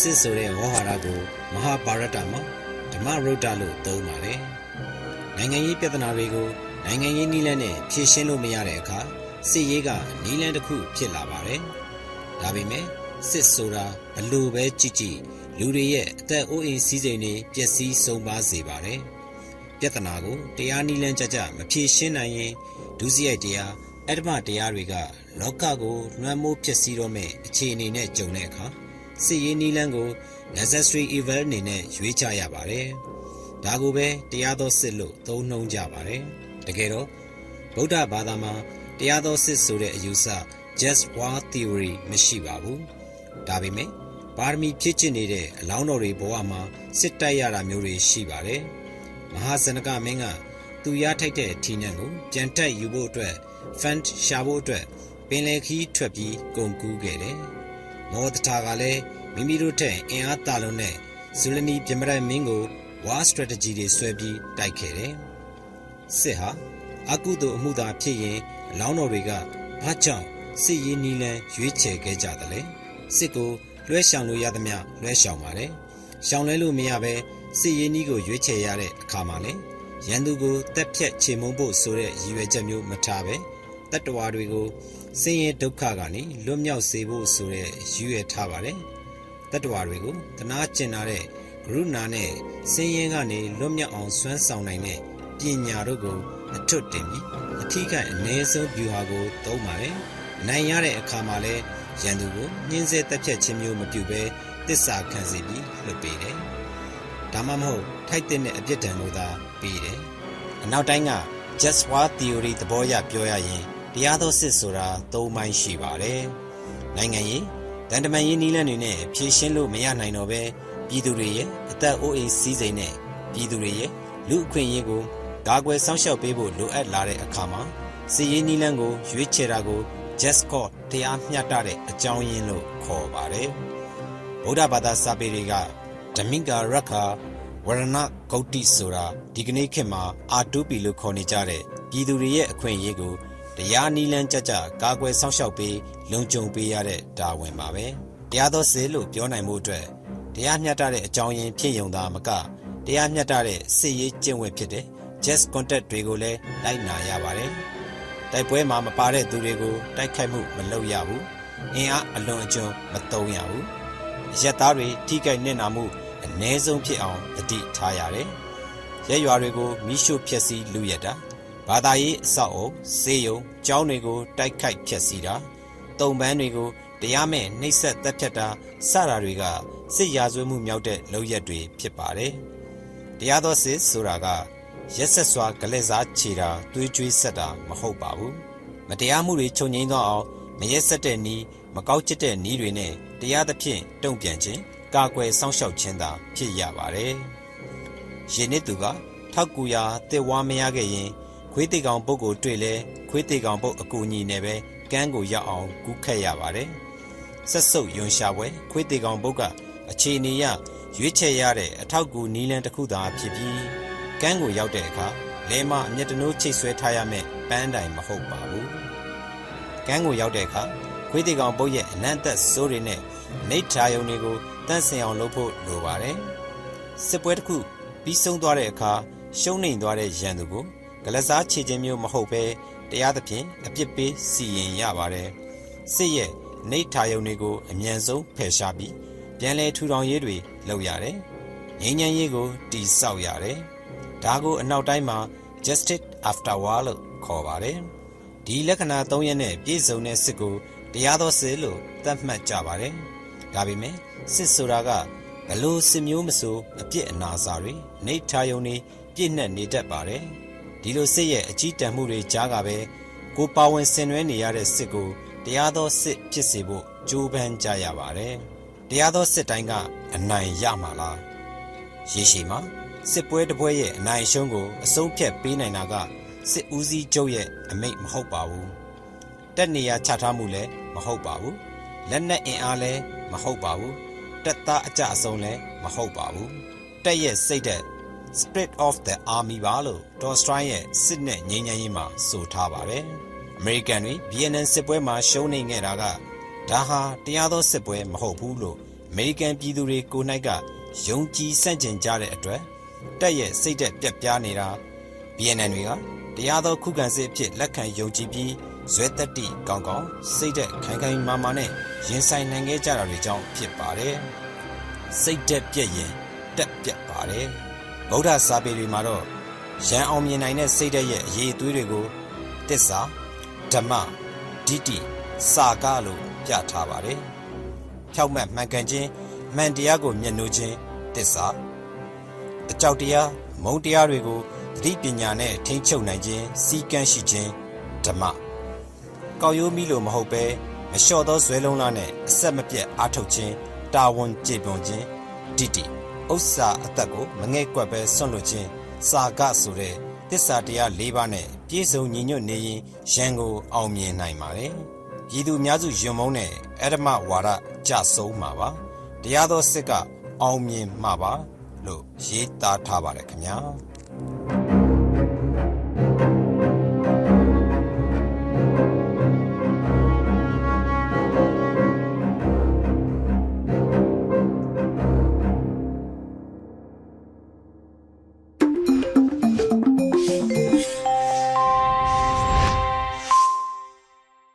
စစ်ဆိုတဲ့ဝေါ်ဟာရကိုမဟာပါရတမှာဓမ္မရုဒ္ဓလို့သုံးပါတယ်နိုင်ငံရေးပြဿနာတွေကိုနိုင်ငံရေးနည်းလမ်းနဲ့ဖြေရှင်းလို့မရတဲ့အခါစစ်ရေးကနည်းလမ်းတစ်ခုဖြစ်လာပါတယ်ဒါပေမဲ့စစ်ဆိုတာဘလို့ပဲကြည့်ကြည့်လူတွေရဲ့အသက်အိုးအိမ်စီးစိမ်တွေပျက်စီးဆုံးပါစေပါတယ်ပြဿနာကိုတရားနည်းလမ်းကြကြမဖြေရှင်းနိုင်ရင်ဒုစရိုက်တရားအတ္တမတရားတွေကလောကကိုလွှမ်းမိုးဖြစ်စည်းတော့မဲ့အခြေအနေနဲ့ကြုံတဲ့အခါ စစ်ရေးနည်းလမ်းကို necessary evil အနေနဲ့ရွေးချရပါတယ်။ဒါကိုပဲတရားသောစစ်လို့သုံးနှုံးကြပါတယ်။တကယ်တော့ဗုဒ္ဓဘာသာမှာတရားသောစစ်ဆိုတဲ့အယူဆ just war theory မရှိပါဘူး။ဒါပေမဲ့ပါရမီဖြည့်ချင်နေတဲ့အလောင်းတော်တွေဘဝမှာစစ်တိုက်ရတာမျိုးတွေရှိပါတယ်။မဟာဇနကမင်းကသူရထိုက်တဲ့ထီနံကိုပြန်တက်ယူဖို့အတွက် fund ရှာဖို့အတွက်ပင်လယ်ခီးထွက်ပြီးကုန်ကူးခဲ့တယ်။ မောတထာကလည်းမိမိတို့ထက်အင်အားတာလုံးနဲ့ဇူလနီပြမရမင်းကို war strategy တွေဆွဲပြီးတိုက်ခဲ့တယ်။စစ်ဟာအကုသို့အမှုသာဖြစ်ရင်အလောင်းတော်တွေကဘာကြောင့်စစ်ရေးနီလန်းရွေးချယ်ခဲ့ကြသလဲ။စစ်ကိုလွှဲရှောင်လို့ရသမျှလွှဲရှောင်ပါတယ်။ရှောင်လဲလို့မရဘဲစစ်ရေးနီးကိုရွေးချယ်ရတဲ့အခါမှာလေရန်သူကိုတက်ဖြတ်ချေမှုန်းဖို့ဆိုတဲ့ရည်ရွယ်ချက်မျိုးမထားပဲတတ္တဝါတွေကို ဆင်းရဲဒုက္ခကနေလွတ်မြောက်စေဖို့ဆိုတဲ့ရည်ရွယ်ထားပါတယ်တတ္တဝါတွေကိုတနာကျင်လာတဲ့ကရုဏာနဲ့ဆင်းရဲကနေလွတ်မြောက်အောင်စွမ်းဆောင်နိုင်တဲ့ပညာတို့ကိုအထွတ်တင်ပြီးအထီးကအနည်းဆုံး view ဟာကိုသုံးပါတယ်နိုင်ရတဲ့အခါမှာလဲရန်သူကိုညှင်းဆဲတက်ဖြတ်ခြင်းမျိုးမပြုဘဲတစ္ဆာခံစီပြီးလွတ်ပေးတယ်ဒါမှမဟုတ်ထိုက်တဲ့အပြစ်ဒဏ်ကိုသာပေးတယ်အနောက်တိုင်းက just war theory သဘောအရပြောရရင် တရားသောစစ်ဆိုတာ၃ပိုင်းရှိပါတယ်။နိုင်ငံရေးတန်တမန်ရေးနည်းလမ်းတွေနဲ့ဖြည့်ရှင်းလို့မရနိုင်တော့ပဲပြည်သူတွေရဲ့အသက်အိုးအိမ်စီးစိမ်နဲ့ပြည်သူတွေရဲ့လူအခွင့်အရေးကိုကာကွယ်စောင့်ရှောက်ပေးဖို့လိုအပ်လာတဲ့အခါမှာစစ်ရေးနည်းလမ်းကိုရွေးချယ်တာကို just cause တရားမျှတတဲ့အကြောင်းရင်းလို့ခေါ်ပါတယ်။ဗုဒ္ဓဘာသာစာပေတွေကဓမိကာရခာဝရဏဂௌတိဆိုတာဒီကနေ့ခေတ်မှာအာတူပီလို့ခေါ်နေကြတဲ့ပြည်သူတွေရဲ့အခွင့်အရေးကို တရားနီလန်းကြကြကာကွယ်စောင့်ရှောက်ပေးလုံခြုံပေးရတဲ့တာဝန်ပါပဲတရားတော်စေလို့ပြောနိုင်မှုအတွက်တရားမျှတတဲ့အကြောင်းရင်းဖြစ်ယုံသားမကတရားမျှတတဲ့စစ်ရေးကျင့်ဝတ်ဖြစ်တဲ့ just contact တွေကိုလည်းလိုက်နာရပါတယ်တိုက်ပွဲမှာမပါတဲ့သူတွေကိုတိုက်ခိုက်မှုမလုပ်ရဘူးအင်အားအလွန်အကျွံမသုံးရဘူးရက်သားတွေထိခိုက်နစ်နာမှုအ ਨੇ ဆုံးဖြစ်အောင်တတိထားရတယ်ရက်ရွာတွေကိုမိရှုဖျက်ဆီးလူရတာ ဘာသာရေးအဆောက်အုံစေယုံကျောင်းတွေကို တိုက်ခိုက်ဖျက်ဆီးတာတုံပန်းတွေကိုတရားမဲ့နှိပ်စက်တပ်ဖြတ်တာစတာတွေကစစ်ရာဇဝဲမှုမြောက်တဲ့လုပ်ရက်တွေဖြစ်ပါတယ်တရားတော်စစ်ဆိုတာကရက်ဆက်စွာဂလက်စားခြေတာတွေးကြွေးဆက်တာမဟုတ်ပါဘူးမတရားမှုတွေချုပ်ငိမ့်တော့အောင်မရက်ဆက်တဲ့နီးမကောက်ကျစ်တဲ့နီးတွေနဲ့တရားသဖြင့်တုံ့ပြန်ခြင်းကာကွယ်စောင့်ရှောက်ခြင်းသာဖြစ်ရပါတယ်။ယင်းနှစ်သူကထောက်ကူရာတစ်ဝါမရခဲ့ရင် ခွေးတေကောင်ပုတ်ကိုတွေ့လဲခွေးတေကောင်ပုတ်အကူညီနဲ့ပဲကန်းကိုရောက်အောင်ကူးခတ်ရပါတယ်။ဆက်စုပ်ယွန်ရှာပွဲခွေးတေကောင်ပုတ်ကအခြေအနေရရွေးချယ်ရတဲ့အထောက်ကူနီးလန်းတစ်ခုသာဖြစ်ပြီးကန်းကိုရောက်တဲ့အခါလဲမအမျက်တနိုးချိတ်ဆွဲထားရမယ့်ပန်းတိုင်မဟုတ်ပါဘူး။ကန်းကိုရောက်တဲ့အခါခွေးတေကောင်ပုတ်ရဲ့အနံ့သက်စိုးတွေနဲ့နေထာယုံတွေကိုတန့်စင်အောင်လုပ်ဖို့လိုပါတယ်။စစ်ပွဲတစ်ခုပြီးဆုံးသွားတဲ့အခါရှုံးနိမ့်သွားတဲ့ရန်သူကို ဂလစားခြေခြင်းမျိုးမဟုတ်ပဲတရားသဖြင့်အပြစ်ပေးစီရင်ရပါတယ်။စစ်ရဲ့နေထာယုံတွေကိုအမြန်ဆုံးဖယ်ရှားပြီးပြန်လည်ထူထောင်ရေးတွေလုပ်ရတယ်။ငြိမ်းချမ်းရေးကိုတည်ဆောက်ရတယ်။ဒါကိုအနောက်တိုင်းမှာ justice after war လို့ခေါ်ပါတယ်။ဒီလက္ခဏာ၃ရက်နဲ့ပြည့်စုံတဲ့စစ်ကိုတရားတော်စစ်လို့သတ်မှတ်ကြပါတယ်။ဒါပေမဲ့စစ်ဆိုတာကဘလို့စစ်မျိုးမဆိုအပြစ်အနာစာတွေနေထာယုံတွေပြည့်နှက်နေတတ်ပါတယ် ဒီလိုစစ်ရဲ့အကြီးတန်းမှုတွေကြားကပဲကိုပါဝင်ဆင်နွှဲနေရတဲ့စစ်ကိုတရားသောစစ်ဖြစ်စေဖို့ကြိုးပမ်းကြရပါတယ်တရားသောစစ်တိုင်းကအနိုင်ရမှာလားရေရှည်မှာစစ်ပွဲတစ်ပွဲရဲ့အနိုင်ရှုံးကိုအဆုံးဖြတ်ပေးနိုင်တာကစစ်ဦးစီးချုပ်ရဲ့အမိန့်မဟုတ်ပါဘူးတက်နေရချထားမှုလည်းမဟုတ်ပါဘူးလက်နက်အင်အားလည်းမဟုတ်ပါဘူးတက်သားအကြအဆုံးလည်းမဟုတ်ပါဘူးတက်ရဲ့စိတ်သက် Spirit of the Army ပါလို့ Tolstoy ရဲ့စစ်နဲ့ငြိမ်းချမ်းရေးမှာဆိုထားပါတယ်။ American တွေ Vietnam စစ်ပွဲမှာရှုံးနေခဲ့တာကဒါဟာတရားသောစစ်ပွဲမဟုတ်ဘူးလို့မေရိကန်ပြည်သူတွေကို၌ကယုံကြည်ဆန့်ကျင်ကြတဲ့အတွက်တက်ရဲ့စိတ်သက်ပြက်ပြားနေတာ BNN တွေကတရားသောခုခံစစ်အဖြစ်လက်ခံယုံကြည်ပြီးဇွဲတက်တိကောင်းကောင်းစိတ်သက်ခိုင်ခိုင်မာမာနဲ့ရင်ဆိုင်နိုင်ခဲ့ကြတာတွေကြောင့်ဖြစ်ပါတယ်စိတ်သက်ပြက်ရင်တက်ပြက်ပါတယ် ဗုဒ္ဓစာပေတွေမှာတော့ရန်အောင်မြင်နိုင်တဲ့စိတ်သက်ရဲ့အရေးအသွေးတွေကိုတစ္ဆာဓမ္မဒိဋ္ဌိစာကလို့ပြထားပါတယ်ဖြောက်မှတ်မှန်ကန်ခြင်းမှန်တရားကိုမျက်နှိုးခြင်းတစ္ဆာအကြောက်တရားမုန်းတရားတွေကိုသတိပညာနဲ့ထိန်းချုပ်နိုင်ခြင်းစီကံရှိခြင်းဓမ္မကောက်ရိုးမိလို့မဟုတ်ပဲမလျှော့သောဇွဲလုံးလားနဲ့အဆက်မပြတ်အားထုတ်ခြင်းတာဝန်ကျေပွန်ခြင်းဒိဋ္ဌိ ဥစ္စာအသက်ကိုမငဲ့ကွက်ပဲဆွန့်လွတ်ခြင်းစာကဆိုတဲ့တစ္ဆာတရား၄ပါးနဲ့ပြည့်စုံညီညွတ်နေရင်ရန်ကိုအောင်မြင်နိုင်ပါတယ်ပြည်သူအများစုယွံမုန်းတဲ့အဲ့ဓမဝါဒကြဆုံးမှာပါတရားသောစစ်ကအောင်မြင်မှာပါလို့ရေးသားထားပါတယ်ခင်ဗျာ